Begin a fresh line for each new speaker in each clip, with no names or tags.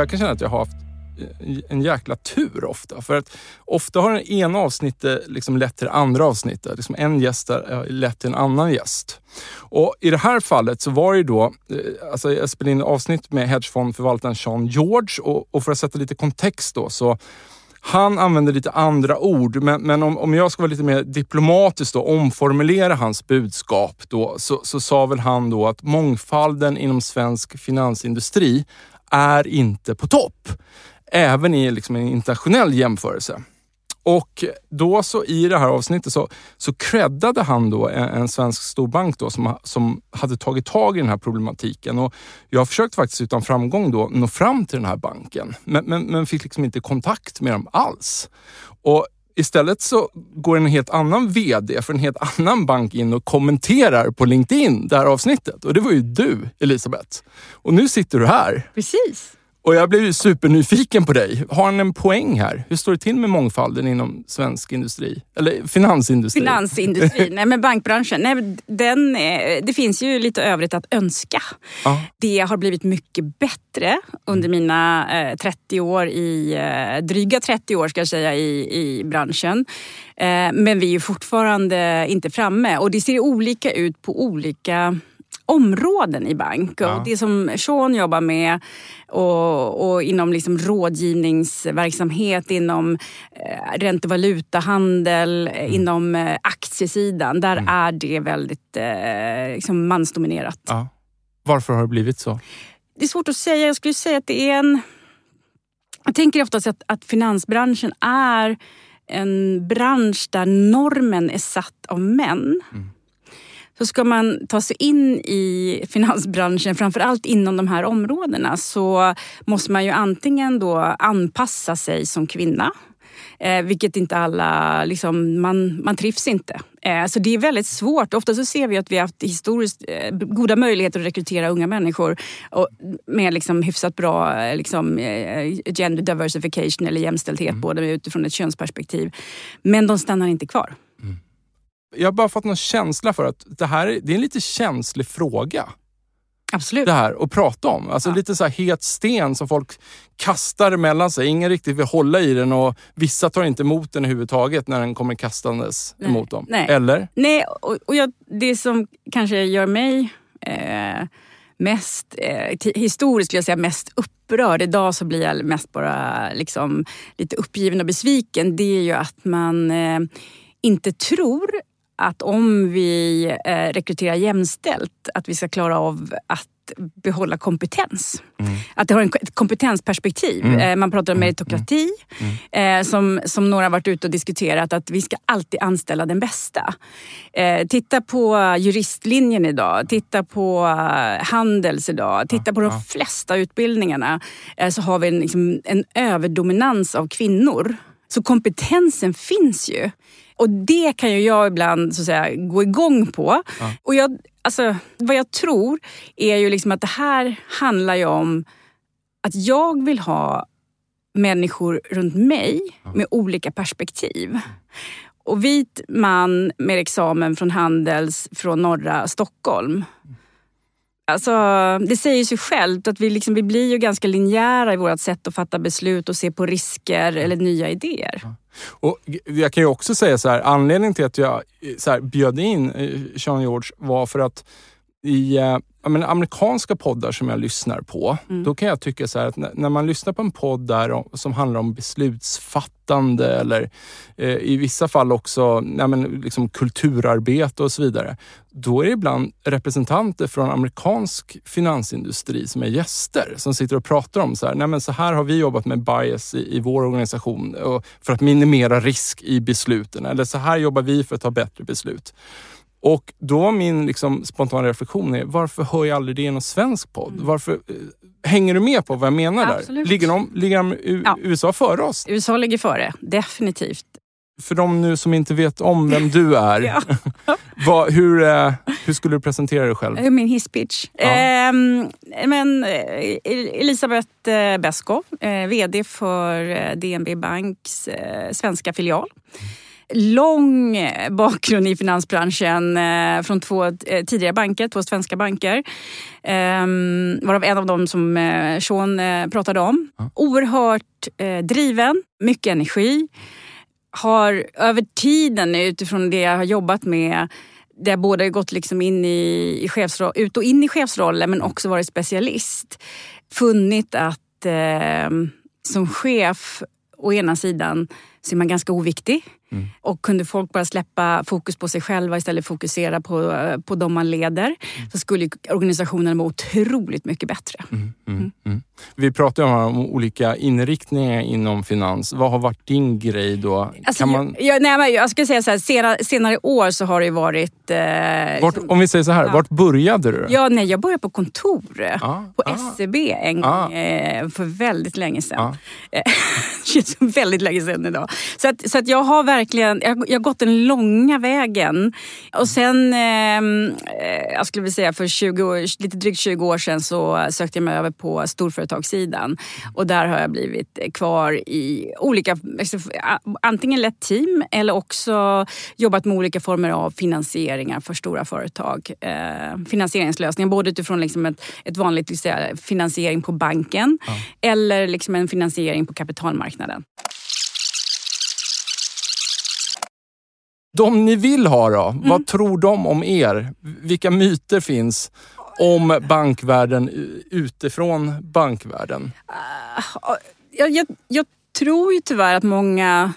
Jag kan känna att jag har haft eh, en jäkla tur ofta. För att ofta har det ena avsnittet liksom lett till det andra avsnittet. Liksom en gäst har eh, lett till en annan gäst. Och I det här fallet så var det då, eh, alltså jag spelade in avsnitt med hedgefondförvaltaren Sean George och, och för att sätta lite kontext då så han använde lite andra ord, men, men om, om jag ska vara lite mer diplomatisk och omformulera hans budskap då, så, så sa väl han då att mångfalden inom svensk finansindustri är inte på topp. Även i liksom en internationell jämförelse. Och då så i det här avsnittet så, så creddade han då en, en svensk storbank då som, som hade tagit tag i den här problematiken. Och jag försökte faktiskt utan framgång då nå fram till den här banken, men, men, men fick liksom inte kontakt med dem alls. Och Istället så går en helt annan VD för en helt annan bank in och kommenterar på LinkedIn det här avsnittet. Och det var ju du, Elisabeth. Och nu sitter du här.
Precis.
Och jag ju supernyfiken på dig. Har han en poäng här? Hur står det till med mångfalden inom svensk industri? Eller finansindustri?
Finansindustri, nej men bankbranschen. Nej, den, det finns ju lite övrigt att önska. Ja. Det har blivit mycket bättre under mina eh, 30 år i, eh, dryga 30 år ska jag säga, i, i branschen. Eh, men vi är fortfarande inte framme och det ser olika ut på olika områden i bank. Ja. Och det som Sean jobbar med och, och inom liksom rådgivningsverksamhet, inom eh, räntevalutahandel, mm. inom eh, aktiesidan. Där mm. är det väldigt eh, liksom mansdominerat. Ja.
Varför har det blivit så?
Det är svårt att säga. Jag skulle säga att det är en... Jag tänker oftast att, att finansbranschen är en bransch där normen är satt av män. Mm så ska man ta sig in i finansbranschen, framförallt inom de här områdena, så måste man ju antingen då anpassa sig som kvinna Eh, vilket inte alla, liksom, man, man trivs inte. Eh, så det är väldigt svårt. Ofta så ser vi att vi har haft historiskt eh, goda möjligheter att rekrytera unga människor och med liksom hyfsat bra eh, liksom, eh, gender diversification eller jämställdhet, mm. både utifrån ett könsperspektiv. Men de stannar inte kvar.
Jag har bara fått någon känsla för att det här det är en lite känslig fråga.
Absolut.
Det här att prata om. Alltså ja. lite så här het sten som folk kastar mellan sig. Ingen riktigt vill hålla i den och vissa tar inte emot den överhuvudtaget när den kommer kastandes Nej. emot dem.
Nej.
Eller?
Nej, och, och jag, det som kanske gör mig eh, mest, eh, historiskt skulle jag säga mest upprörd. Idag så blir jag mest bara liksom, lite uppgiven och besviken. Det är ju att man eh, inte tror att om vi eh, rekryterar jämställt, att vi ska klara av att behålla kompetens. Mm. Att det har ett kompetensperspektiv. Mm. Eh, man pratar om mm. meritokrati, mm. eh, som, som några har varit ute och diskuterat, att vi ska alltid anställa den bästa. Titta på juristlinjen idag, titta på Handels idag, titta på de flesta utbildningarna så har vi en, liksom, en överdominans av kvinnor Så kompetensen finns ju. Och det kan ju jag ibland så att säga, gå igång på. Ja. Och jag, alltså, vad jag tror är ju liksom att det här handlar ju om att jag vill ha människor runt mig med olika perspektiv. Och vit man med examen från Handels från norra Stockholm. Alltså, det säger sig självt att vi, liksom, vi blir ju ganska linjära i vårt sätt att fatta beslut och se på risker eller nya idéer.
Och jag kan ju också säga så här, anledningen till att jag eh, så här, bjöd in eh, Sean George var för att i äh, men, amerikanska poddar som jag lyssnar på, mm. då kan jag tycka så att när, när, man lyssnar på en podd där som handlar om beslutsfattande eller eh, i vissa fall också ja, men, liksom kulturarbete och så vidare. Då är det ibland representanter från amerikansk finansindustri som är gäster som sitter och pratar om så här, nej men så här har vi jobbat med bias i, i vår organisation för att minimera risk i besluten. Eller så här jobbar vi för att ta bättre beslut. Och då min liksom spontana reflektion är, varför hör jag aldrig det i någon svensk podd? Mm. Varför, eh, hänger du med på vad jag menar där? Absolut. Ligger, de, ligger de, ja. USA före oss?
USA ligger före, definitivt.
För de nu som inte vet om vem du är, vad, hur, eh, hur skulle du presentera dig själv?
Min hisspitch. Ja. Eh, men, Elisabeth eh, Beskow, eh, VD för eh, DNB Banks eh, svenska filial. Mm lång bakgrund i finansbranschen eh, från två eh, tidigare banker, två svenska banker. Ehm, varav en av dem som eh, Sean pratade om. Oerhört driven, mycket energi. Har över tiden utifrån det jag har jobbat med det har både gått liksom in i, i chefsroll, ut och in i chefsrollen men också varit specialist. Funnit att eh, som chef å ena sidan så är man ganska oviktig. Mm. Och kunde folk bara släppa fokus på sig själva istället för fokusera på, på de man leder mm. så skulle organisationen vara otroligt mycket bättre. Mm, mm,
mm. mm. Vi pratar om olika inriktningar inom finans. Vad har varit din grej då?
Alltså, man... jag, nej, jag ska säga så här, senare, senare år så har det varit...
Eh, vart, om vi säger så här, ja. vart började du?
Ja, nej, jag började på kontor. Ah, på ah, SEB en ah. gång eh, för väldigt länge sedan. Ah. känns väldigt länge sedan idag. Så, att, så att jag har verkligen jag, jag har gått den långa vägen. Och sen, ehm, eh, jag skulle vilja säga för 20, lite drygt 20 år sedan så sökte jag mig över på storföretagssidan. Och där har jag blivit kvar i olika, alltså, antingen lett team eller också jobbat med olika former av finansieringar för stora företag. Eh, finansieringslösningar, både utifrån liksom ett, ett vanligt säga, finansiering på banken ja. eller liksom en finansiering på kapitalmarknaden.
De ni vill ha då, mm. vad tror de om er? Vilka myter finns om bankvärlden eh, utifrån bankvärlden? Ah,
jag, jag, jag, tror ju tyvärr att många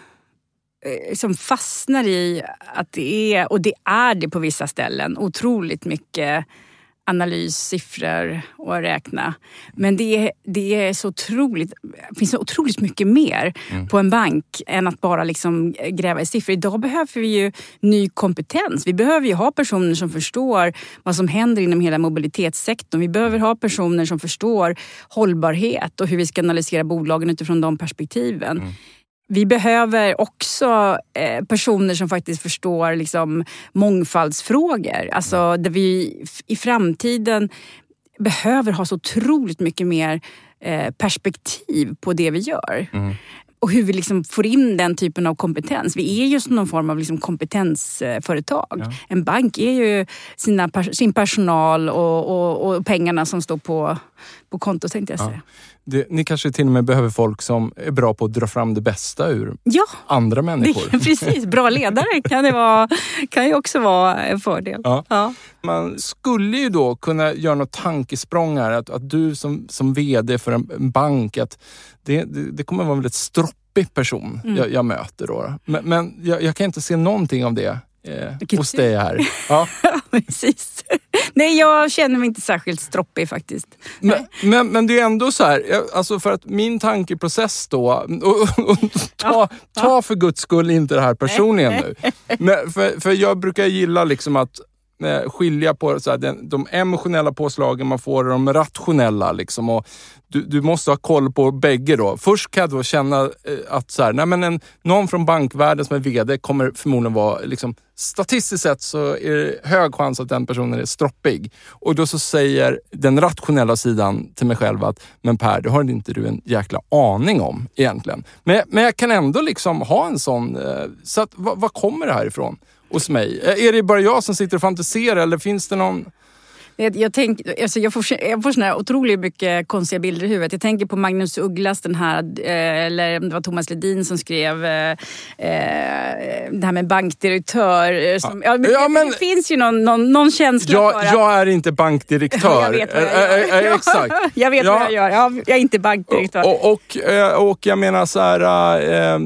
liksom fastnar i att det är, och det är det på vissa ställen, otroligt mycket analys, siffror och räkna. Men det, det är så otroligt, finns så otroligt mycket mer mm. på en bank än att bara liksom gräva i siffror. Idag behöver vi ju ny kompetens. Vi behöver ju ha personer som förstår vad som händer inom hela mobilitetssektorn. Vi behöver ha personer som förstår hållbarhet och hur vi ska analysera bolagen utifrån de perspektiven. Mm. Vi behöver också eh, personer som faktiskt förstår liksom, mångfaldsfrågor. Alltså där vi i framtiden behöver ha så otroligt mycket mer eh, perspektiv på det vi gör. Mm. Och hur vi liksom får in den typen av kompetens. Vi är ju som någon form av liksom kompetensföretag. Ja. En bank är ju sina, sin personal och, och, och pengarna som står på, på kontot tänkte jag säga. Ja.
Det, ni kanske till och med behöver folk som är bra på att dra fram det bästa ur ja, andra människor.
Det, precis, bra ledare kan, det vara, kan ju också vara en fördel. Ja. ja.
Man skulle ju då kunna göra något tankesprång här. Att, att du som, som VD för en, en bank, att det, det, det kommer vara en väldigt stroppig person mm. jag, jag, möter. Då. Men, men jag, jag kan inte se någonting av det eh, hos dig här. Ja.
Precis. Nej, jag känner mig inte särskilt stroppig faktiskt.
Men, men, men, det är ändå så här, alltså för att min tankeprocess då, och, och ta, ta för guds skull inte det här personligen nu. Men för, för jag brukar gilla liksom att Eh, skilja på så här, den, de emotionella påslagen man får och de rationella. Liksom, och du, du måste ha koll på bägge då. Först kan jag då känna eh, att så här, nej men en, någon från bankvärlden som är VD kommer förmodligen vara, liksom, statistiskt sett så är det hög chans att den personen är stroppig. Och då så säger den rationella sidan till mig själv att, men Per, det har inte du en jäkla aning om egentligen. Men, men jag kan ändå liksom ha en sån, eh, så att, vad, vad kommer det här ifrån? Hos mig? Eh, är det bara jag som sitter och fantiserar eller finns det någon...
Jag, jag, tänk, alltså jag, får, jag får såna otroligt mycket konstiga bilder i huvudet. Jag tänker på Magnus Ugglas, den här, eh, eller det var Thomas Ledin som skrev eh, eh det här med bankdirektör. Eh, som, ja, men, ja, men, det finns ju någon, någon, någon känsla
jag,
för
att... Jag är inte bankdirektör. jag vet vad jag
gör. exakt. jag vet vad jag gör. Jag, är inte bankdirektör.
Och, och, och jag menar så här, äh,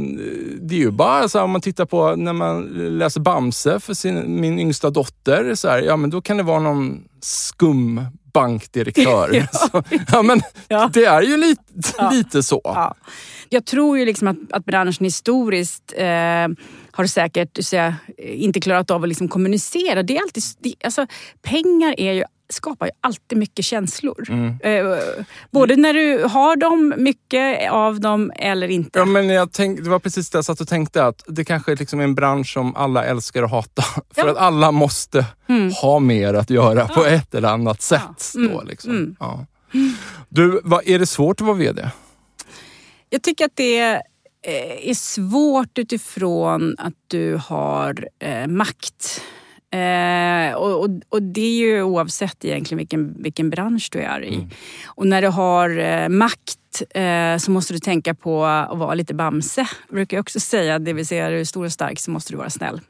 det är ju bara så här, om man tittar på när man läser Bamse för sin, min yngsta dotter. Så här, ja, men då kan det vara någon skum bankdirektör. ja. Så, ja, men ja. Det är ju lite, ja. lite så. Ja.
Jag tror ju liksom att, att branschen historiskt eh, har säkert så inte klarat av att liksom kommunicera. Det är alltid, det, alltså, pengar är ju skapar ju alltid mycket känslor. Mm. Eh, både när du har dem, mycket av dem eller inte.
Ja, men jag tänk, det var precis det jag satt och tänkte att det kanske liksom är en bransch som alla älskar att hata. För ja. att alla måste mm. ha mer att göra ja. på ett eller annat sätt. Ja. Då, mm. liksom. Mm. Ja. Du, vad, är det svårt att vara VD?
Jag tycker att det är är svårt utifrån att du har eh, makt. Eh, och, och, och, det är ju oavsett egentligen vilken, vilken bransch du är i. Mm. Och när du har eh, makt eh, så måste du tänka på att vara lite Bamse. brukar jag också säga. Det vill säga, är du stor och stark så måste du vara snäll.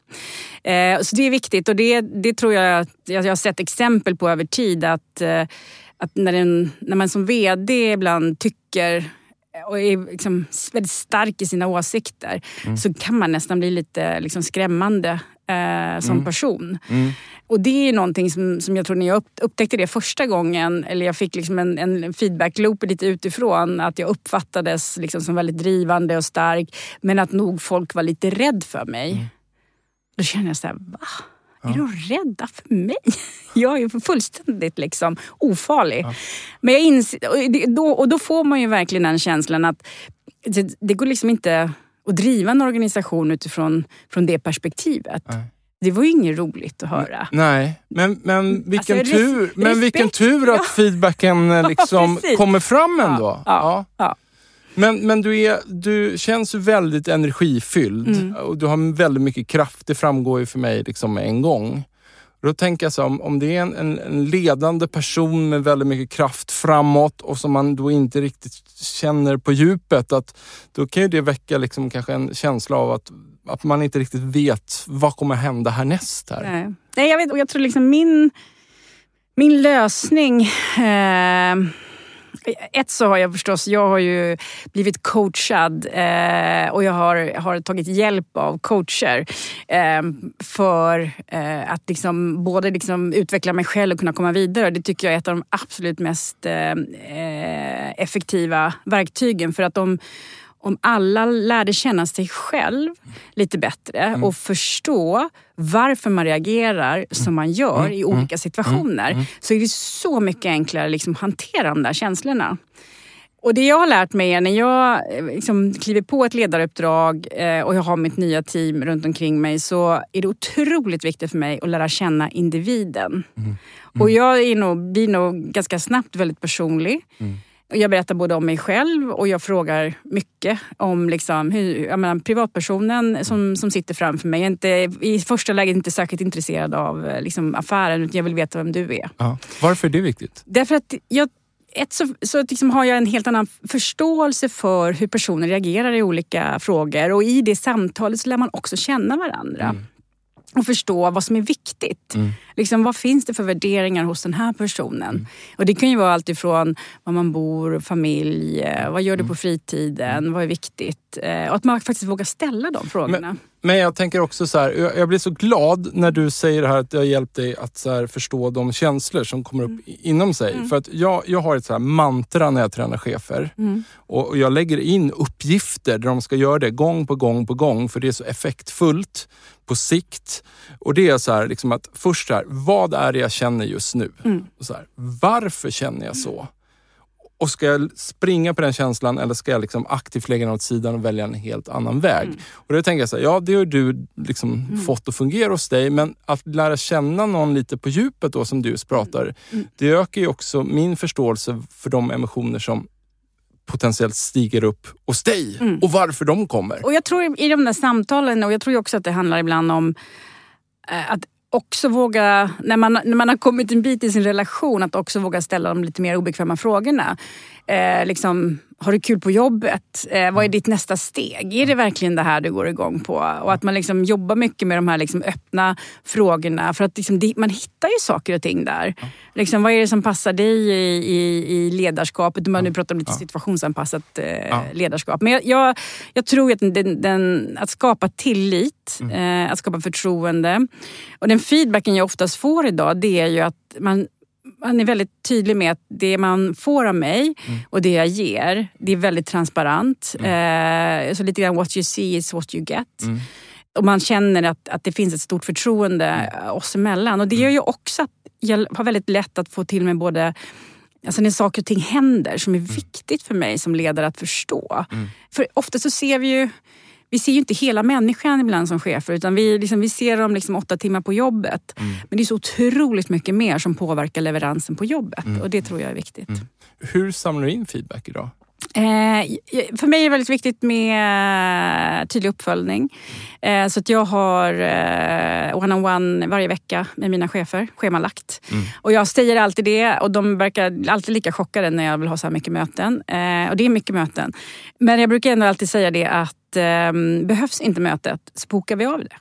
Eh, så det är viktigt och det, det tror jag att jag har sett exempel på över tid att, eh, att när, en, när man som VD ibland tycker och är liksom väldigt stark i sina åsikter mm. så kan man nästan bli lite liksom skrämmande eh, som mm. person. Mm. Och det är någonting som, som jag tror när jag upptäckte det första gången, eller jag fick liksom en, en feedback-loop lite utifrån, att jag uppfattades liksom som väldigt drivande och stark, men att nog folk var lite rädd för mig. Mm. Då kände jag så här, va? Är de rädda för mig? Jag är ju fullständigt liksom ofarlig. Ja. Men jag inser, och, då, och då får man ju verkligen den känslan att det, det går liksom inte att driva en organisation utifrån från det perspektivet. Nej. Det var ju inget roligt att höra.
Nej, men, men, vilken, alltså, tur, men vilken tur att feedbacken eh, liksom ja, kommer fram ändå. Ja, ja. Men, men du, är, du känns väldigt energifylld mm. och du har väldigt mycket kraft. Det framgår ju för mig liksom en gång. Då tänker jag så om, om det är en, en, en, ledande person med väldigt mycket kraft framåt och som man då inte riktigt känner på djupet, att då kan ju det väcka liksom kanske en känsla av att, att man inte riktigt vet vad kommer hända härnäst. Här.
Nej. Nej, jag vet och jag tror liksom min, min lösning eh, ett så har jag förstås, jag har ju blivit coachad eh, och jag har, har tagit hjälp av coacher eh, för eh, att liksom, både liksom utveckla mig själv och kunna komma vidare. Det tycker jag är ett av de absolut mest eh, eh effektiva verktygen för att de om alla lärde känna sig själv lite bättre mm. och förstå varför man reagerar som man gör mm. i olika mm. situationer mm. så är det så mycket enklare att liksom hantera de där känslorna. Och det jag har lärt mig är när jag eh, liksom kliver på ett ledaruppdrag eh, och jag har mitt nya team runt omkring mig så är det otroligt viktigt för mig att lära känna individen. Mm. Mm. Och jag är nog, blir nog ganska snabbt väldigt personlig. Mm. Jag berättar både om mig själv och jag frågar mycket om liksom hur, jag menar, privatpersonen som, som sitter framför mig. Jag är inte, i första läget inte särskilt intresserad av eh, liksom, affären utan jag vill veta vem du är.
Ja. Varför är det viktigt?
Därför att jag ett så, så liksom har jag en helt annan förståelse för hur personer reagerar i olika frågor och i det samtalet så lär man också känna varandra. Mm och förstå vad som är viktigt. Mm. Liksom, vad finns det för värderingar hos den här personen? Mm. Och Det kan ju vara allt ifrån var man bor, familj, eh, vad gör du på mm. fritiden, mm. vad är viktigt? Eh, och att man faktiskt vågar ställa de frågorna.
Men, men jag tänker också så här, jag, jag blir så glad när du säger det här att jag har hjälpt dig att här, förstå de känslor som kommer upp i- inom sig.
Mm.
För att jag, jag har ett så här mantra när jag tränar chefer.
Mm.
Och och jag lägger in uppgifter där de ska göra det gång på gång på gång för det är så effektfullt på sikt. Och det är så här, liksom att först så här, vad är det jag känner just nu?
Mm.
Och så här, varför känner jag så? Och ska jag springa på den känslan eller ska jag liksom aktivt lägga den åt sidan och välja en helt annan väg?
Mm.
Och då tänker jag så här, ja det har du liksom fått att fungera hos dig men att lära känna någon lite på djupet då som du pratar,
Mm.
det ökar ju också min förståelse för de emotioner som potentiellt stiger upp hos dig
Mm.
och varför de kommer.
Och jag tror i de där samtalen, och jag tror också att det handlar ibland om eh, att också våga, när man, när man har kommit en bit i sin relation, att också våga ställa de lite mer obekväma frågorna. Eh, liksom, har du kul på jobbet? Eh, vad är ditt nästa steg? Är det verkligen det här du går igång på? Och att man liksom jobbar mycket med de här liksom öppna frågorna. För att liksom, man hittar ju saker och ting där. Liksom, vad är det som passar dig i, i, i ledarskapet? Man nu pratar om lite situationsanpassat eh,
Ja.
ledarskap. Men jag, jag, jag tror att, den, den, att skapa tillit, eh, att skapa förtroende. Och den feedbacken jag oftast får idag det är ju att man man är väldigt tydlig med att det man får av mig och det jag ger, det är väldigt transparent. Eh, så lite grann what you see is what you get.
Mm.
Och man känner att, att det finns ett stort förtroende eh, oss emellan. Och det gör ju också att jag har väldigt lätt att få till mig både Alltså när saker och ting händer som är viktigt för mig som ledare att förstå. För ofta så ser vi ju vi ser ju inte hela människan ibland som chefer utan vi, liksom, vi ser dem liksom åtta timmar på jobbet. Men det är så otroligt mycket mer som påverkar leveransen på jobbet och det tror jag är viktigt.
Hur samlar du in feedback idag?
Eh, för mig är det väldigt viktigt med eh, tydlig uppföljning. Eh, så att jag har one-on-one varje vecka med mina chefer, schemalagt. Och jag säger alltid det och de verkar alltid lika chockade när jag vill ha så här mycket möten. Och det är mycket möten. Men jag brukar ändå alltid säga det att eh, behövs inte mötet så bokar vi av det.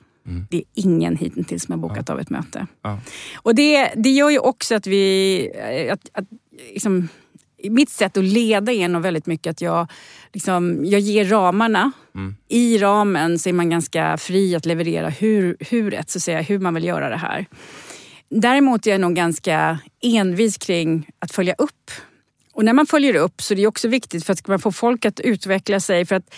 Det är ingen hittills som har bokat av ett möte.
Ja.
Och det, det gör ju också att vi... eh, Att, att, liksom, mitt sätt att leda är nog väldigt mycket att jag, liksom, jag ger ramarna. I ramen så är man ganska fri att leverera hur, huret, så säga, hur man vill göra det här. Däremot är jag nog ganska envis kring att följa upp. Och när man följer upp så är det också viktigt för att man få folk att utveckla sig. För att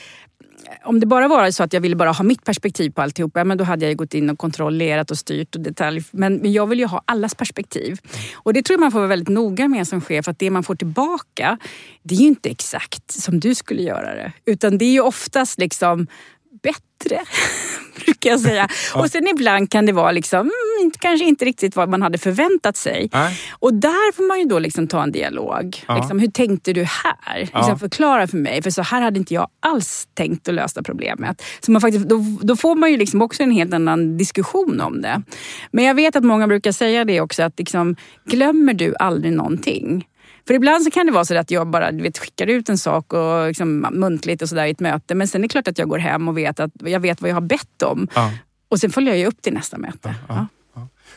om det bara var så att jag ville bara ha mitt perspektiv på alltihopa, men då hade jag ju gått in och kontrollerat och styrt och detalj. Men, men jag vill ju ha allas perspektiv. Och det tror jag man får vara väldigt noga med som chef, att det man får tillbaka, det är ju inte exakt som du skulle göra det. Utan det är ju oftast liksom bättre, brukar jag säga. Och sen ibland kan det vara liksom, mm, kanske inte riktigt vad man hade förväntat sig.
Nej.
Och där får man ju då liksom ta en dialog.
Ja.
Liksom, hur tänkte du här? Liksom,
Ja.
Förklara för mig, för så här hade inte jag alls tänkt att lösa problemet. Så man faktiskt, då, då får man ju liksom också en helt annan diskussion om det. Men jag vet att många brukar säga det också, att liksom, glömmer du aldrig någonting? För ibland så kan det vara så att jag bara vet, skickar ut en sak och liksom, muntligt och sådär i ett möte. Men sen är det klart att jag går hem och vet att jag vet vad jag har bett om.
Ja.
Och sen följer jag upp till nästa möte. Ja.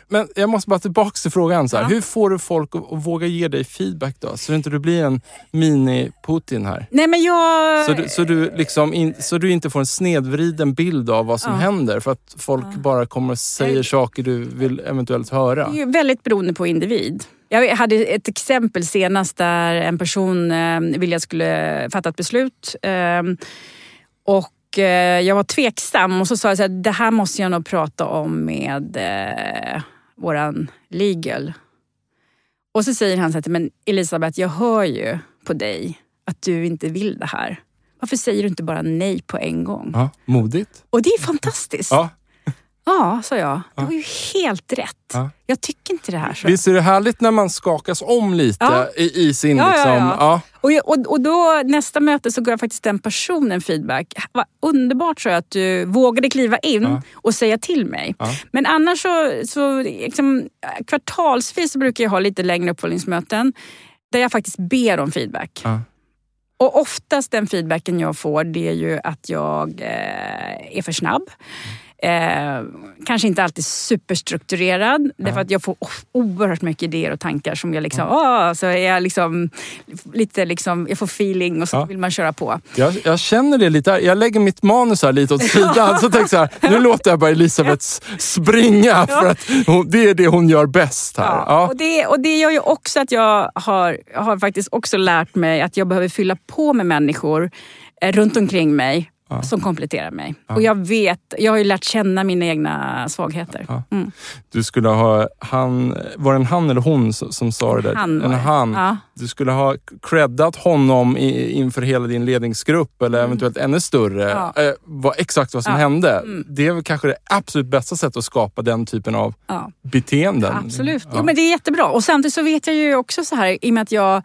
Men jag måste bara tillbaka till frågan. Så här.
Ja.
Hur får du folk att, att våga ge dig feedback då? Så inte du blir en mini-Putin här.
Nej men jag...
Så du, så, du liksom in, så du inte får en snedvriden bild av vad som
Ja.
händer för att folk bara kommer och säger saker du vill eventuellt höra.
Det är väldigt beroende på individ. Jag hade ett exempel senast där en person eh, ville jag skulle fatta ett beslut. Eh, och jag var tveksam och så sa jag så här, det här måste jag nog prata om med eh, våran legal. Och så säger han så här, men Elisabeth jag hör ju på dig att du inte vill det här. Varför säger du inte bara nej på en gång?
Ja, modigt.
Och det är fantastiskt.
Ja.
Ja, sa jag. Det var ju helt rätt.
Ja.
Jag tycker inte det här. Så.
Visst är det härligt när man skakas om lite
Ja.
i, i sin...
Ja,
liksom,
ja. Och, jag, och, och då nästa möte så gav jag faktiskt den personen feedback. Vad underbart så att du vågade kliva in och säga till mig. Men annars så, så liksom, kvartalsvis så brukar jag ha lite längre uppföljningsmöten där jag faktiskt ber om feedback. Och oftast den feedbacken jag får det är ju att jag eh, är för snabb. Eh, kanske inte alltid superstrukturerad, därför att jag får oerhört mycket idéer och tankar som jag liksom, åh, så är jag liksom lite liksom, jag får feeling och så
Ja.
vill man köra på.
Jag, jag känner det lite. Jag lägger mitt manus här lite åt sidan. Så tänker jag så här, nu låter jag bara Elisabeth springa för att hon, det är det hon gör bäst här.
Ja.
Ja.
Och, det, och det gör ju också att jag har, har faktiskt också lärt mig att jag behöver fylla på med människor eh, runt omkring mig som kompletterar mig. Och jag vet, jag har ju lärt känna mina egna svagheter. Mm.
Du skulle ha, han, var det en han eller hon som, som sa det där?
Han
en han.
Ja.
Du skulle ha creddat honom i, inför hela din ledningsgrupp eller eventuellt ännu större.
Mm. Ja.
Eh, vad, exakt vad som
Ja.
hände.
Mm.
Det är väl kanske det absolut bästa sättet att skapa den typen av
Ja.
beteenden.
Absolut.
Ja.
Jo, men det är jättebra. Och samtidigt så vet jag ju också så här, i och med att jag...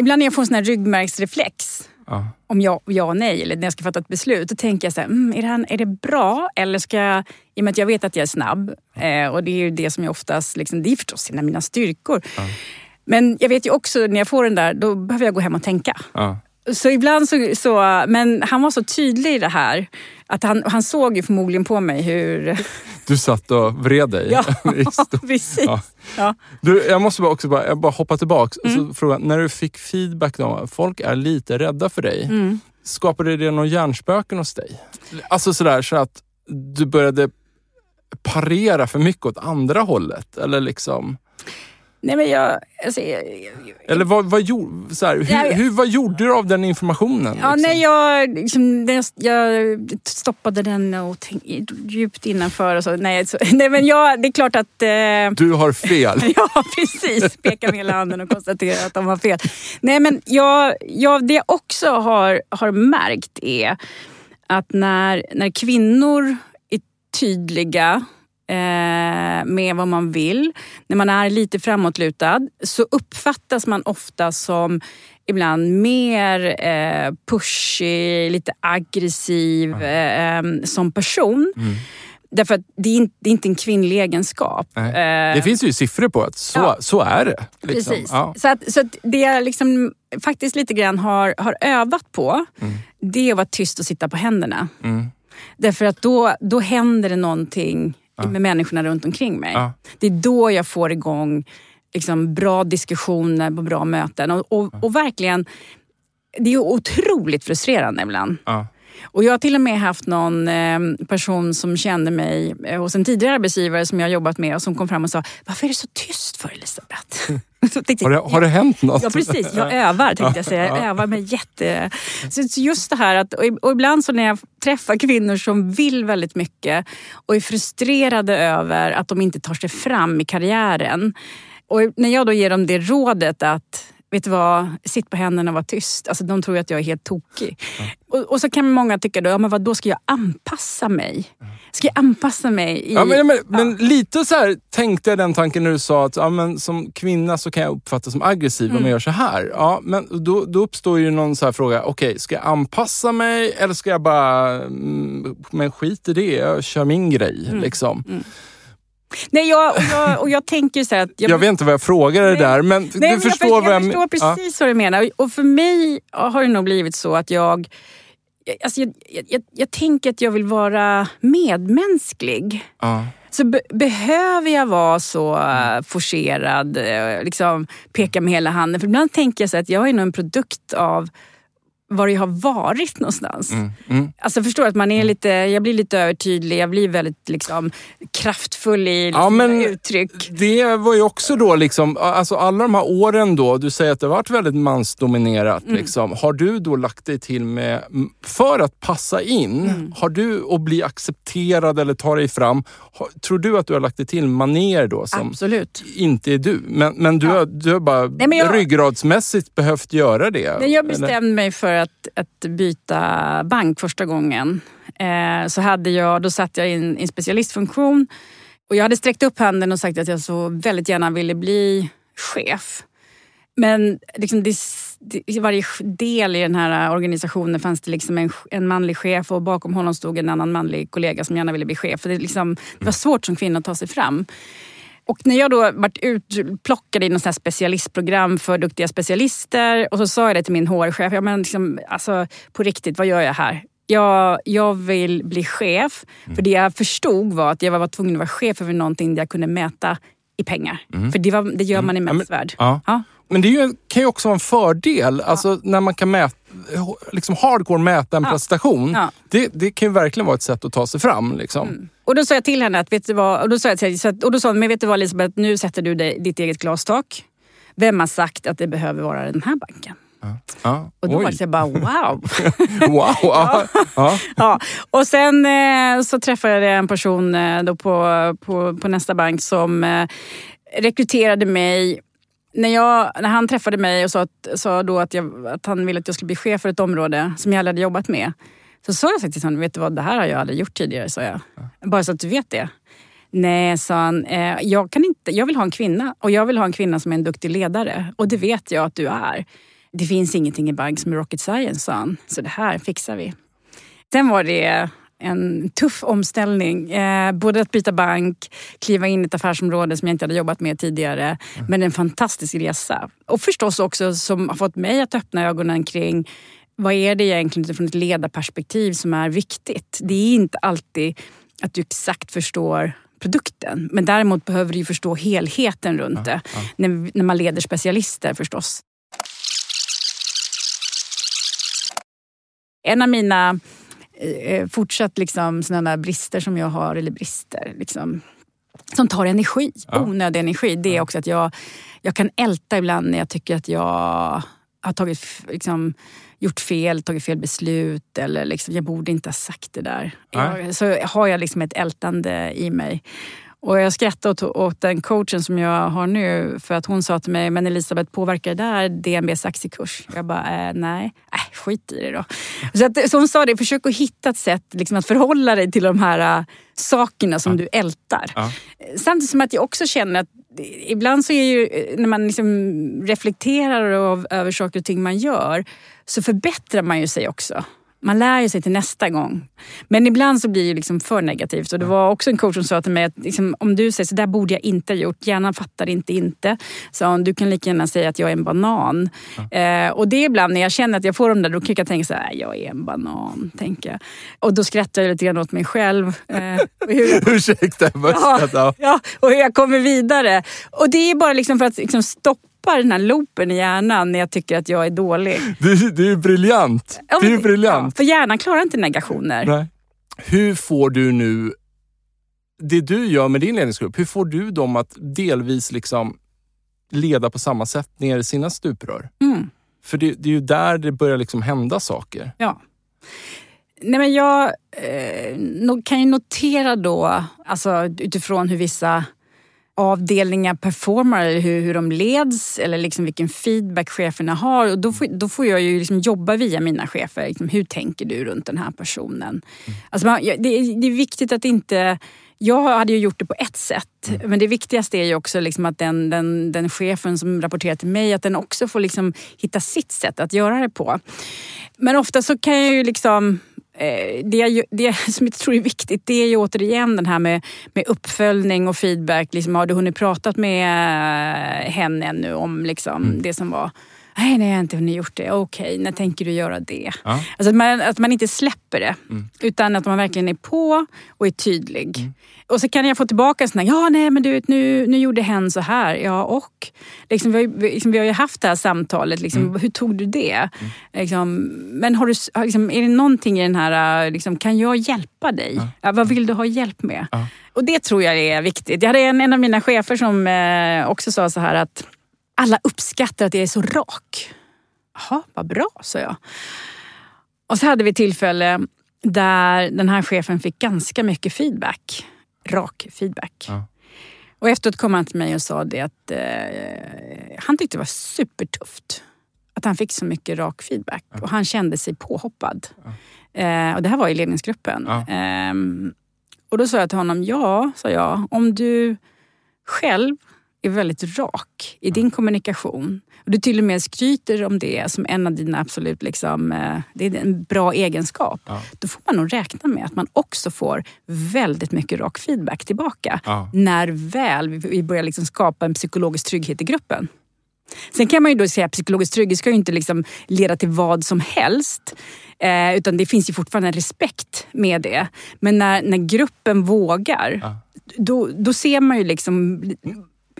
Ibland när jag får en sån här ryggmärgsreflex,
Ja.
om ja, ja och nej, eller när jag ska fatta ett beslut, då tänker jag så här, mm, är, det här, är det bra? Eller ska jag, i och med att jag vet att jag är snabb, eh, och det är ju det som jag oftast, liksom, det är förstås en av mina styrkor. Men jag vet ju också när jag får den där, då behöver jag gå hem och tänka.
Ja.
Så ibland så, så, men han var så tydlig i det här. Att han, han såg ju förmodligen på mig hur...
Du satt och vred dig.
Ja, precis.
Ja.
Ja.
Du, jag måste bara också bara, jag bara hoppa tillbaks och
Mm.
så fråga, när du fick feedback då, folk är lite rädda för dig.
Mm.
Skapade det någon hjärnspöken hos dig? Alltså sådär så att du började parera för mycket åt andra hållet? Eller liksom...
Nej men jag... Alltså, jag, jag
Eller vad, vad, gjorde, så här, hur,
Ja, ja.
hur, vad gjorde du av den informationen?
Ja,
liksom?
nej, jag, liksom, jag stoppade den och tänk, djupt innanför och så. Nej, så, nej men jag, det är klart att... Eh,
Du har fel.
Ja, precis. Peka med hela handen och konstatera att de har fel. Nej, men jag, jag, det jag också har, har märkt är att när, när kvinnor är tydliga med vad man vill, när man är lite framåtlutad, så uppfattas man ofta som ibland mer eh, pushig, lite aggressiv eh, eh, som person.
Mm.
Därför att det är, inte, det är inte en kvinnlig egenskap.
Nej.
Eh,
Det finns ju siffror på att så,
Ja.
så är det. Liksom.
Precis.
Ja.
Så, att, så att det jag liksom faktiskt lite grann har, har övat på, det är att vara tyst och sitta på händerna.
Mm.
Därför att då, då händer det någonting med människorna runt omkring mig.
Ja.
Det är då jag får igång liksom, bra diskussioner på bra möten. Och, och, och verkligen, det är otroligt frustrerande ibland.
Ja.
Och jag har till och med haft någon eh, person som kände mig eh, hos en tidigare arbetsgivare som jag har jobbat med och som kom fram och sa Varför är du så tyst för Elisabeth? Tänkte
Har, det, har det hänt något?
Ja precis, jag övar tänkte jag säga. Jag övar mig jätte... Så just det här att, och ibland så när jag träffar kvinnor som vill väldigt mycket och är frustrerade över att de inte tar sig fram i karriären. Och när jag då ger dem det rådet att Vet du vad, sitt på händerna och var tyst. Alltså, de tror att jag är helt tokig. Och, och så kan många tycka då, ja, men vad, då ska jag anpassa mig. Ska jag anpassa mig i...
Ja, men, men, men lite så här tänkte jag den tanken när du sa att ja, men som kvinna så kan jag uppfattas som aggressiv
Mm.
om jag gör så här. Ja, men då, då uppstår ju någon så här fråga, okej, ska jag anpassa mig eller ska jag bara, mm, men skit i det, jag kör min grej.
Mm.
Liksom.
Nej, jag, och, jag, och jag tänker så att...
Jag, vet inte vad jag frågade
Nej.
där, men
Nej,
du
men
förstår
jag,
vad jag
jag förstår
ja.
precis vad du menar. Och för mig har det nog blivit så att jag... Alltså jag, jag, jag, jag tänker att jag vill vara medmänsklig.
Ja.
Så be, behöver jag vara så uh, forcerad, eh, liksom peka med hela handen? För ibland tänker jag så att jag är nog en produkt av var jag har varit någonstans.
Mm, mm.
Alltså förstår att man är lite, jag blir lite övertydlig, jag blir väldigt liksom, kraftfull i liksom,
Ja, men-
uttryck.
Det var ju också då, liksom, alltså alla de här åren då, du säger att det har varit väldigt mansdominerat.
Mm.
Liksom. Har du då lagt dig till med, för att passa in,
Mm.
har du och bli accepterad eller ta dig fram, har, tror du att du har lagt dig till maner då som
Absolut.
inte är du? Men, men du,
Ja.
har, du har bara
Nej, jag-
ryggradsmässigt behövt göra det?
Jag
eller?
bestämde mig för att, att byta bank första gången eh, så hade jag, då satt jag i en, en specialistfunktion och jag hade sträckt upp handen och sagt att jag så väldigt gärna ville bli chef. Men liksom det, det, i varje del i den här organisationen fanns det liksom en, en manlig chef och bakom honom stod en annan manlig kollega som gärna ville bli chef. För det, liksom, det var svårt som kvinna att ta sig fram. Och när jag då vart utplockad i något här specialistprogram för duktiga specialister och så sa jag det till min HR-chef, ja, men liksom, alltså, på riktigt, vad gör jag här? Jag, jag vill bli chef. För det jag förstod var att jag var tvungen att vara chef över någonting där jag kunde mäta i pengar. För det, var, det gör man i
men-
mätsvärd.
Ja.
Ja.
Men det ju, kan ju också vara en fördel, alltså när man kan mäta, liksom hardcore mäta en
Ja.
prestation.
Ja.
Det, det kan ju verkligen vara ett sätt att ta sig fram. Liksom.
Och då sa jag till henne att, vet du vad, och då sa jag till, att, och då sa hon, men vet du vad Elisabeth, nu sätter du dig, ditt eget glastak. Vem har sagt att det behöver vara den här banken?
Ja.
Och då
Oj.
var det bara wow.
Wow! Ja. Ja.
ja. Och sen eh, så träffade jag en person eh, då på, på, på nästa bank som eh, rekryterade mig när, jag, när han träffade mig och sa, att, sa då att, jag, att han ville att jag skulle bli chef för ett område som jag aldrig hade jobbat med. Så sa jag faktiskt till honom, vet du vad, det här har jag aldrig gjort tidigare, sa jag. Bara så att du vet det. Nej, sa han, eh, jag, kan inte, jag vill ha en kvinna och jag vill ha en kvinna som är en duktig ledare. Och det vet jag att du är. Det finns ingenting i bank som är rocket science, sa han. Så det här fixar vi. Sen var det en tuff omställning. Eh, både att byta bank, kliva in i ett affärsområde som jag inte hade jobbat med tidigare. Men en fantastisk resa. Och förstås också som har fått mig att öppna ögonen kring vad är det egentligen utifrån ett ledarperspektiv som är viktigt. Det är inte alltid att du exakt förstår produkten. Men däremot behöver du ju förstå helheten runt det. När, när man leder specialister förstås. En av mina fortsatt liksom, sådana brister som jag har, eller brister, liksom, som tar energi,
Ja.
onödig energi, det är också att jag, jag kan älta ibland när jag tycker att jag har tagit, liksom, gjort fel, tagit fel beslut eller liksom, jag borde inte ha sagt det där. Jag, så har jag liksom ett ältande i mig. Och jag skrattade åt, åt den coachen som jag har nu för att hon sa till mig, men Elisabeth påverkar det där DNBs aktiekurs? Jag bara, eh, nej, äh, skit i det då. Så, att, så hon sa det, försök att hitta ett sätt liksom, att förhålla dig till de här äh, sakerna som du ältar.
Ja.
Samtidigt som att jag också känner att ibland så är ju, när man liksom reflekterar av, över saker och ting man gör, så förbättrar man ju sig också. Man lär ju sig till nästa gång. Men ibland så blir det liksom för negativt. Och det var också en coach som sa till mig att liksom, om du säger så där borde jag inte ha gjort, hjärnan fattar inte inte. Så hon, du kan lika gärna säga att jag är en banan. Eh, och det är ibland när jag känner att jag får dem där, då kan jag tänka så här, jag är en banan. Tänker jag. Och då skrattar jag lite grann åt mig själv. Eh, hur
Ursäkta, jag
Ja, ja, och hur jag kommer vidare. Och det är bara liksom för att liksom stoppa den här loopen i hjärnan när jag tycker att jag är dålig.
Du, du är briljant.
Ja,
Du är
men-
briljant.
Ja, för hjärnan klarar inte negationer.
Nej. Hur får du nu, det du gör med din ledningsgrupp, hur får du dem att delvis liksom leda på samma sätt ner i sina stuprör?
Mm,
För det, det är ju där det börjar liksom hända saker.
ja. Nej, men jag eh, kan ju notera då, alltså, utifrån hur vissa avdelningar performar eller hur, hur de leds eller liksom vilken feedback cheferna har. Och då, får, då får jag ju liksom jobba via mina chefer. Liksom, hur tänker du runt den här personen? Alltså man, det, är, det är viktigt att inte... Jag hade ju gjort det på ett sätt, men det viktigaste är ju också liksom att den, den, den chefen som rapporterar till mig, att den också får liksom hitta sitt sätt att göra det på. Men ofta så kan jag ju liksom det, jag, det som jag tror är viktigt det är ju återigen den här med, med uppföljning och feedback. Liksom, har du hunnit pratat med eh, henne ännu om liksom, det som var? Nej, nej, jag har inte hunnit gjort det. Okej, när tänker du göra det?
Ja.
Alltså att, man, att man inte släpper det. Utan att man verkligen är på och är tydlig. Och så kan jag få tillbaka här, ja nej men du vet nu, nu gjorde hen så här. Ja och? Liksom, vi, har, liksom, vi har ju haft det här samtalet, liksom, hur tog du det? Liksom, men har du, liksom, är det någonting i den här, äh, liksom, kan jag hjälpa dig? Ja, vad vill du ha hjälp med?
Ja.
Och det tror jag är viktigt. Jag hade en, en av mina chefer som eh, också sa så här att alla uppskattar att jag är så rak. Jaha, vad bra, sa jag. Och så hade vi ett tillfälle där den här chefen fick ganska mycket feedback. Rak feedback.
Ja.
Och efteråt kom han till mig och sa det att eh, han tyckte det var supertufft. Att han fick så mycket rak feedback och han kände sig påhoppad. Eh, och det här var i ledningsgruppen.
Ja.
Ehm, och då sa jag till honom, ja, sa jag, om du själv är väldigt rak i din kommunikation och du till och med skryter om det som en av dina absolut, liksom, eh, det är en bra egenskap.
Ja.
Då får man nog räkna med att man också får väldigt mycket rak feedback tillbaka.
Ja.
När väl vi- vi börjar liksom skapa en psykologisk trygghet i gruppen. Sen kan man ju då säga att psykologisk trygghet ska ju inte liksom leda till vad som helst. Eh, utan det finns ju fortfarande en respekt med det. Men när, när gruppen vågar,
Ja.
då, då ser man ju liksom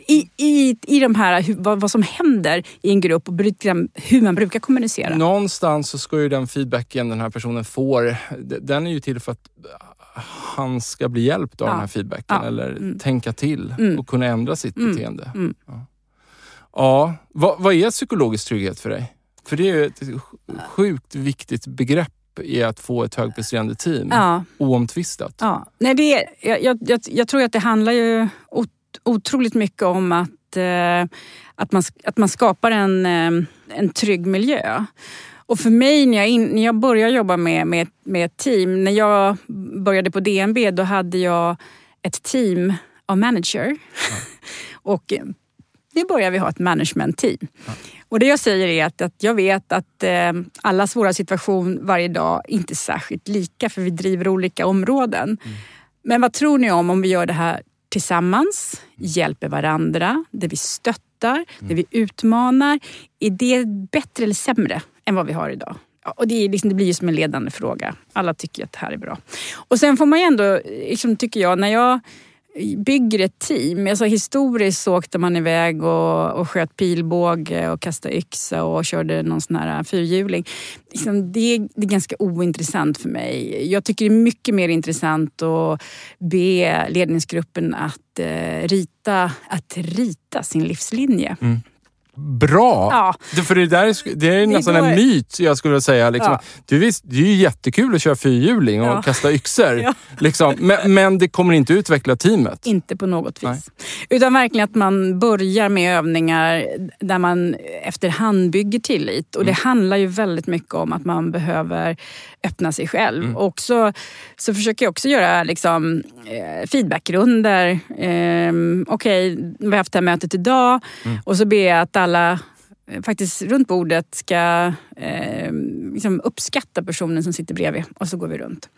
i, i, i de här, vad, vad som händer i en grupp och bru- hur man brukar kommunicera.
Någonstans så ska ju den feedbacken den här personen får, den är ju till för att han ska bli hjälpt av
Ja.
den här feedbacken
Ja.
eller
Mm.
tänka till
Mm.
och kunna ändra sitt
Mm.
beteende.
Mm.
Ja, ja. Vad, vad är psykologisk trygghet för dig? För det är ju ett sj- sjukt viktigt begrepp i att få ett högpresterande team.
Ja.
Oomtvistat.
Ja, nej det är, jag, jag, jag, tror att det handlar ju otroligt mycket om att, eh, att, man, att man skapar en, eh, en trygg miljö. Och för mig när jag, in, när jag började jobba med, med, med ett team, när jag började på DNB då hade jag ett team av manager. Och eh, nu börjar vi ha ett management-team. Och det jag säger är att, att jag vet att eh, allas våra situation varje dag inte är särskilt lika för vi driver olika områden. Men vad tror ni om om vi gör det här tillsammans, hjälper varandra, där vi stöttar, där vi utmanar. Är det bättre eller sämre än vad vi har idag? Och det, är liksom, det blir ju som en ledande fråga. Alla tycker att det här är bra. Och sen får man ju ändå, liksom, tycker jag, när jag bygger ett team. Alltså historiskt så åkte man iväg och, och sköt pilbåge och kastade yxa och körde någon sån här äh, fyrhjuling. Liksom det, är, det är ganska ointressant för mig. Jag tycker det är mycket mer intressant att be ledningsgruppen att, eh, rita, att rita sin livslinje. Mm.
Bra!
Ja.
Det, för det, där det är nästan
går-
en myt jag skulle säga. Liksom.
Ja.
Det, är visst, det är ju jättekul att köra fyrhjuling och
Ja.
kasta yxor.
Ja.
Liksom. Men, men det kommer inte utveckla teamet.
Inte på något
Nej.
vis. Utan verkligen att man börjar med övningar där man efterhand bygger tillit. Och det handlar ju väldigt mycket om att man behöver öppna sig själv. Och så, så försöker jag också göra liksom, eh, feedbackrunder. Eh, Okej, vi har haft det här mötet idag och så ber jag att alla eh, faktiskt runt bordet ska eh, liksom uppskatta personen som sitter bredvid och så går vi runt.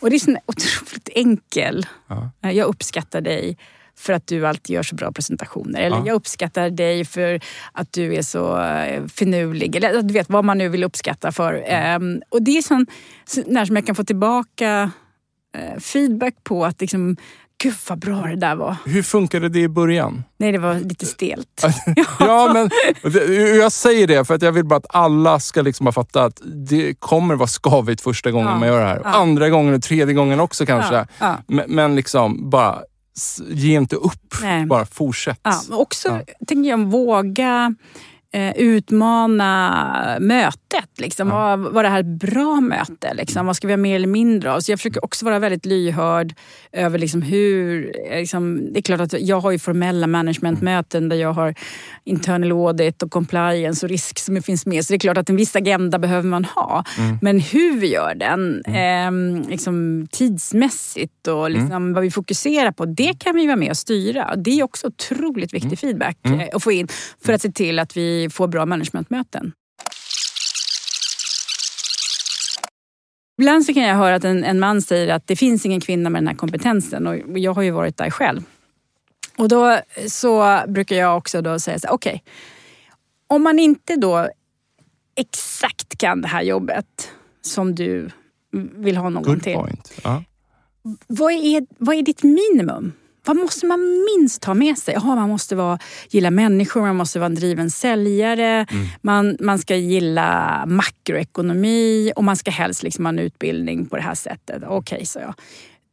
Och det är så otroligt enkel.
Ja.
Eh, Jag uppskattar dig för att du alltid gör så bra presentationer. Eller
Ja.
jag uppskattar dig för att du är så eh, finurlig. Eller du vet vad man nu vill uppskatta för. Ehm, och det är sån, så, när som jag kan få tillbaka feedback på att liksom, gud vad bra det där var.
Hur funkade det i början?
Nej, det var lite stelt.
Ja, men jag säger det för att jag vill bara att alla ska liksom bara fatta att det kommer vara skavigt första gången
Ja.
man gör det här.
Ja.
Andra gången och tredje gången också kanske.
Ja.
Men, men liksom bara ge inte upp.
Nej.
Bara fortsätt.
Ja, också tänker jag våga eh, utmana mötet. Liksom. Var, var det här ett bra möte? Liksom? Vad ska vi ha mer eller mindre av? Så jag försöker också vara väldigt lyhörd över liksom hur... eh, Liksom, det är klart att jag har ju formella managementmöten där jag har internal audit och compliance och risk som finns med. Så det är klart att en viss agenda behöver man ha. Men hur vi gör den eh, liksom, tidsmässigt och liksom, vad vi fokuserar på, det kan vi vara med och styra. Det är också otroligt viktig feedback eh, att få in för att se till att vi får bra managementmöten. Ibland så kan jag höra att en, en man säger att det finns ingen kvinna med den här kompetensen och jag har ju varit där själv. Och då så brukar jag också då säga så här, okej, om man inte då exakt kan det här jobbet som du vill ha någon
Good
till.
point. Ja.
Vad är, vad är ditt minimum? Vad måste man minst ha med sig? Jaha, man måste vara, gilla människor, man måste vara en driven säljare, man, man ska gilla makroekonomi och man ska helst liksom ha en utbildning på det här sättet. Okej, sa jag.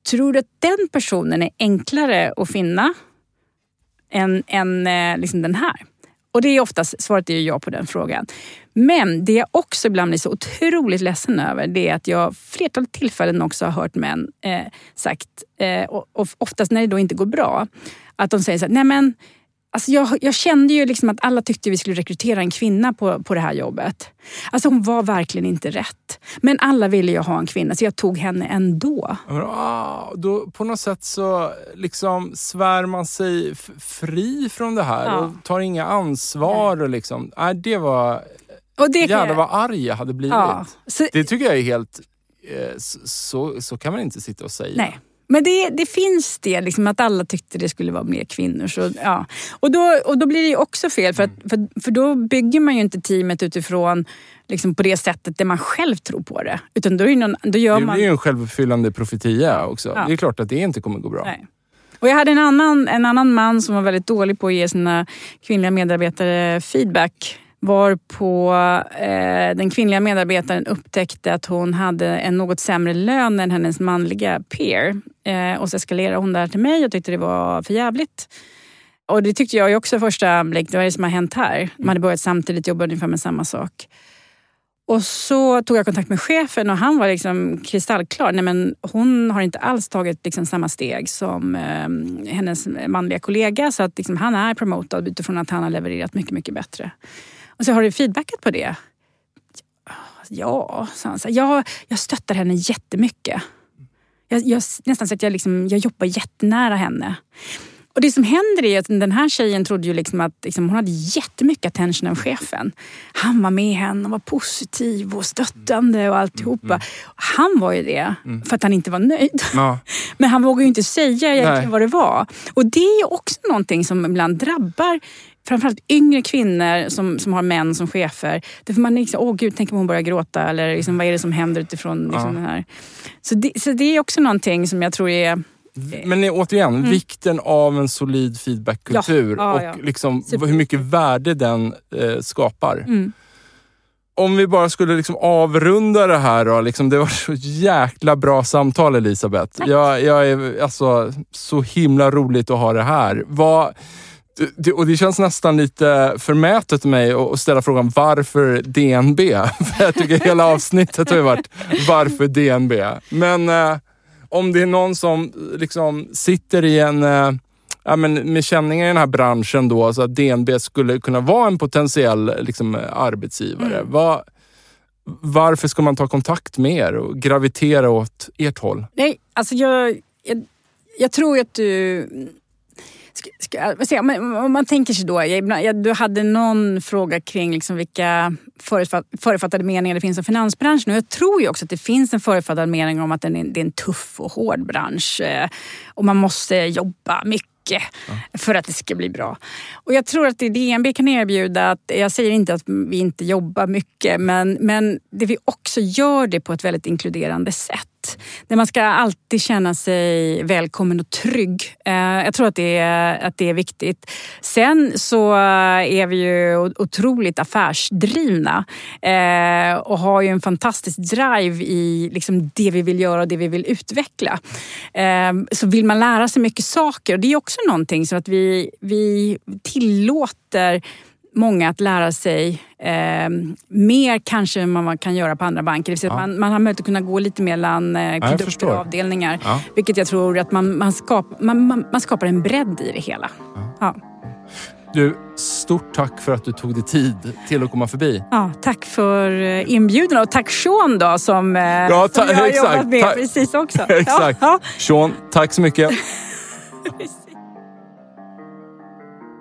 Tror du att den personen är enklare att finna än, än eh, liksom den här? Och det är oftast, svaret är ju ja på den frågan. Men det jag också ibland blir så otroligt ledsen över det är att jag flertal tillfällen också har hört män eh, sagt, eh, och, och oftast när det då inte går bra, att de säger så här, nej men Alltså jag, jag kände ju liksom att alla tyckte vi skulle rekrytera en kvinna på, på det här jobbet. Alltså hon var verkligen inte rätt. Men alla ville ju ha en kvinna så jag tog henne ändå.
Men, ah, då, på något sätt så liksom svär man sig fri från det här
Ja.
och tar inga ansvar. Och liksom, nej, det var...
Och det
Jävlar vad arg jag hade blivit.
ja, så,
Det tycker jag är helt... Eh, så, så kan man inte sitta och säga.
Nej. Men det, det finns det, liksom, att alla tyckte det skulle vara mer kvinnor. Så, ja. och, då, och då blir det ju också fel, för, att, för, för då bygger man ju inte teamet utifrån liksom, på det sättet där man själv tror på det. Utan då, är någon, då gör
det
man...
blir ju en självuppfyllande profetia också.
Ja.
Det är klart att det inte kommer gå bra.
Nej. Och jag hade en annan, en annan man som var väldigt dålig på att ge sina kvinnliga medarbetare feedback varpå eh, den kvinnliga medarbetaren upptäckte att hon hade en något sämre lön än hennes manliga peer. Eh, och så eskalerade hon där till mig och tyckte det var för jävligt. Och det tyckte jag ju också första anblick. Vad är det som har hänt här? De hade börjat samtidigt jobba ungefär med samma sak. Och så tog jag kontakt med chefen och han var liksom kristallklar. Nej, men hon har inte alls tagit liksom samma steg som eh, hennes manliga kollega. Så att liksom, han är promotad utifrån att han har levererat mycket, mycket bättre. Och så har du feedbackat på det? Ja, sa han. Så, jag, jag stöttar henne jättemycket. Jag, jag, nästan så att jag, liksom, jag jobbar jättenära henne. Och det som händer är att den här tjejen trodde ju liksom att liksom, hon hade jättemycket attention av chefen. Han var med henne och var positiv och stöttande och alltihopa.
Mm.
Han var ju det för att han inte var nöjd.
Ja.
Men han vågade ju inte säga egentligen
Nej.
vad det var. Och det är också någonting som ibland drabbar framförallt yngre kvinnor som, som har män som chefer. Därför man liksom, åh gud, tänk om hon börjar gråta eller liksom, vad är det som händer utifrån liksom,
Ja.
den här. Så det, så det är också någonting som jag tror är
Men återigen, vikten av en solid feedbackkultur
Mm. Ja, ja,
och
ja.
Liksom, hur mycket värde den eh, skapar.
Mm.
Om vi bara skulle liksom avrunda det här då. Liksom, det var så jäkla bra samtal Elisabeth. Jag, jag är alltså så himla roligt att ha det här. Vad, det- och det känns nästan lite förmätet av mig att ställa frågan varför DNB? För jag tycker hela avsnittet har ju varit varför DNB? Men eh, om det är någon som liksom sitter i en eh, ja, men med känningar i den här branschen då, så att DNB skulle kunna vara en potentiell liksom, arbetsgivare. Vad- varför ska man ta kontakt med er och gravitera åt ert håll?
Nej, alltså jag, jag, jag tror att du... Ska, ska, jag, om, man tänker sig då, jag, jag, du hade någon fråga kring liksom vilka förutfatt, förutfattade meningar det finns om finansbranschen. Och jag tror ju också att det finns en förutfattad mening om att den är, det är en tuff och hård bransch. eh, Och man måste jobba mycket för att det ska bli bra. Och jag tror att det DNB kan erbjuda, att, jag säger inte att vi inte jobbar mycket, men, men det vi också gör det på ett väldigt inkluderande sätt. Där man ska alltid känna sig välkommen och trygg. Eh, jag tror att det, är, att det är viktigt. Sen så är vi ju otroligt affärsdrivna eh, och har ju en fantastisk drive i liksom det vi vill göra och det vi vill utveckla. Eh, så vill man lära sig mycket saker och det är också någonting som att vi, vi tillåter många att lära sig eh, mer kanske än man kan göra på andra banker. Det vill att man, man har möjlighet att kunna gå lite mellan eh, produkter
förstår.
och avdelningar.
Ja.
Vilket jag tror att man, man, skap, man, skapar en bredd i det hela. Ja.
Du, stort tack för att du tog dig tid till att komma förbi.
Ja, tack för eh, inbjudan och tack Sean då som, eh,
Ja,
som jag har
exakt.
jobbat med
Ta-
precis också.
Exakt.
Ja,
Sean, tack så mycket.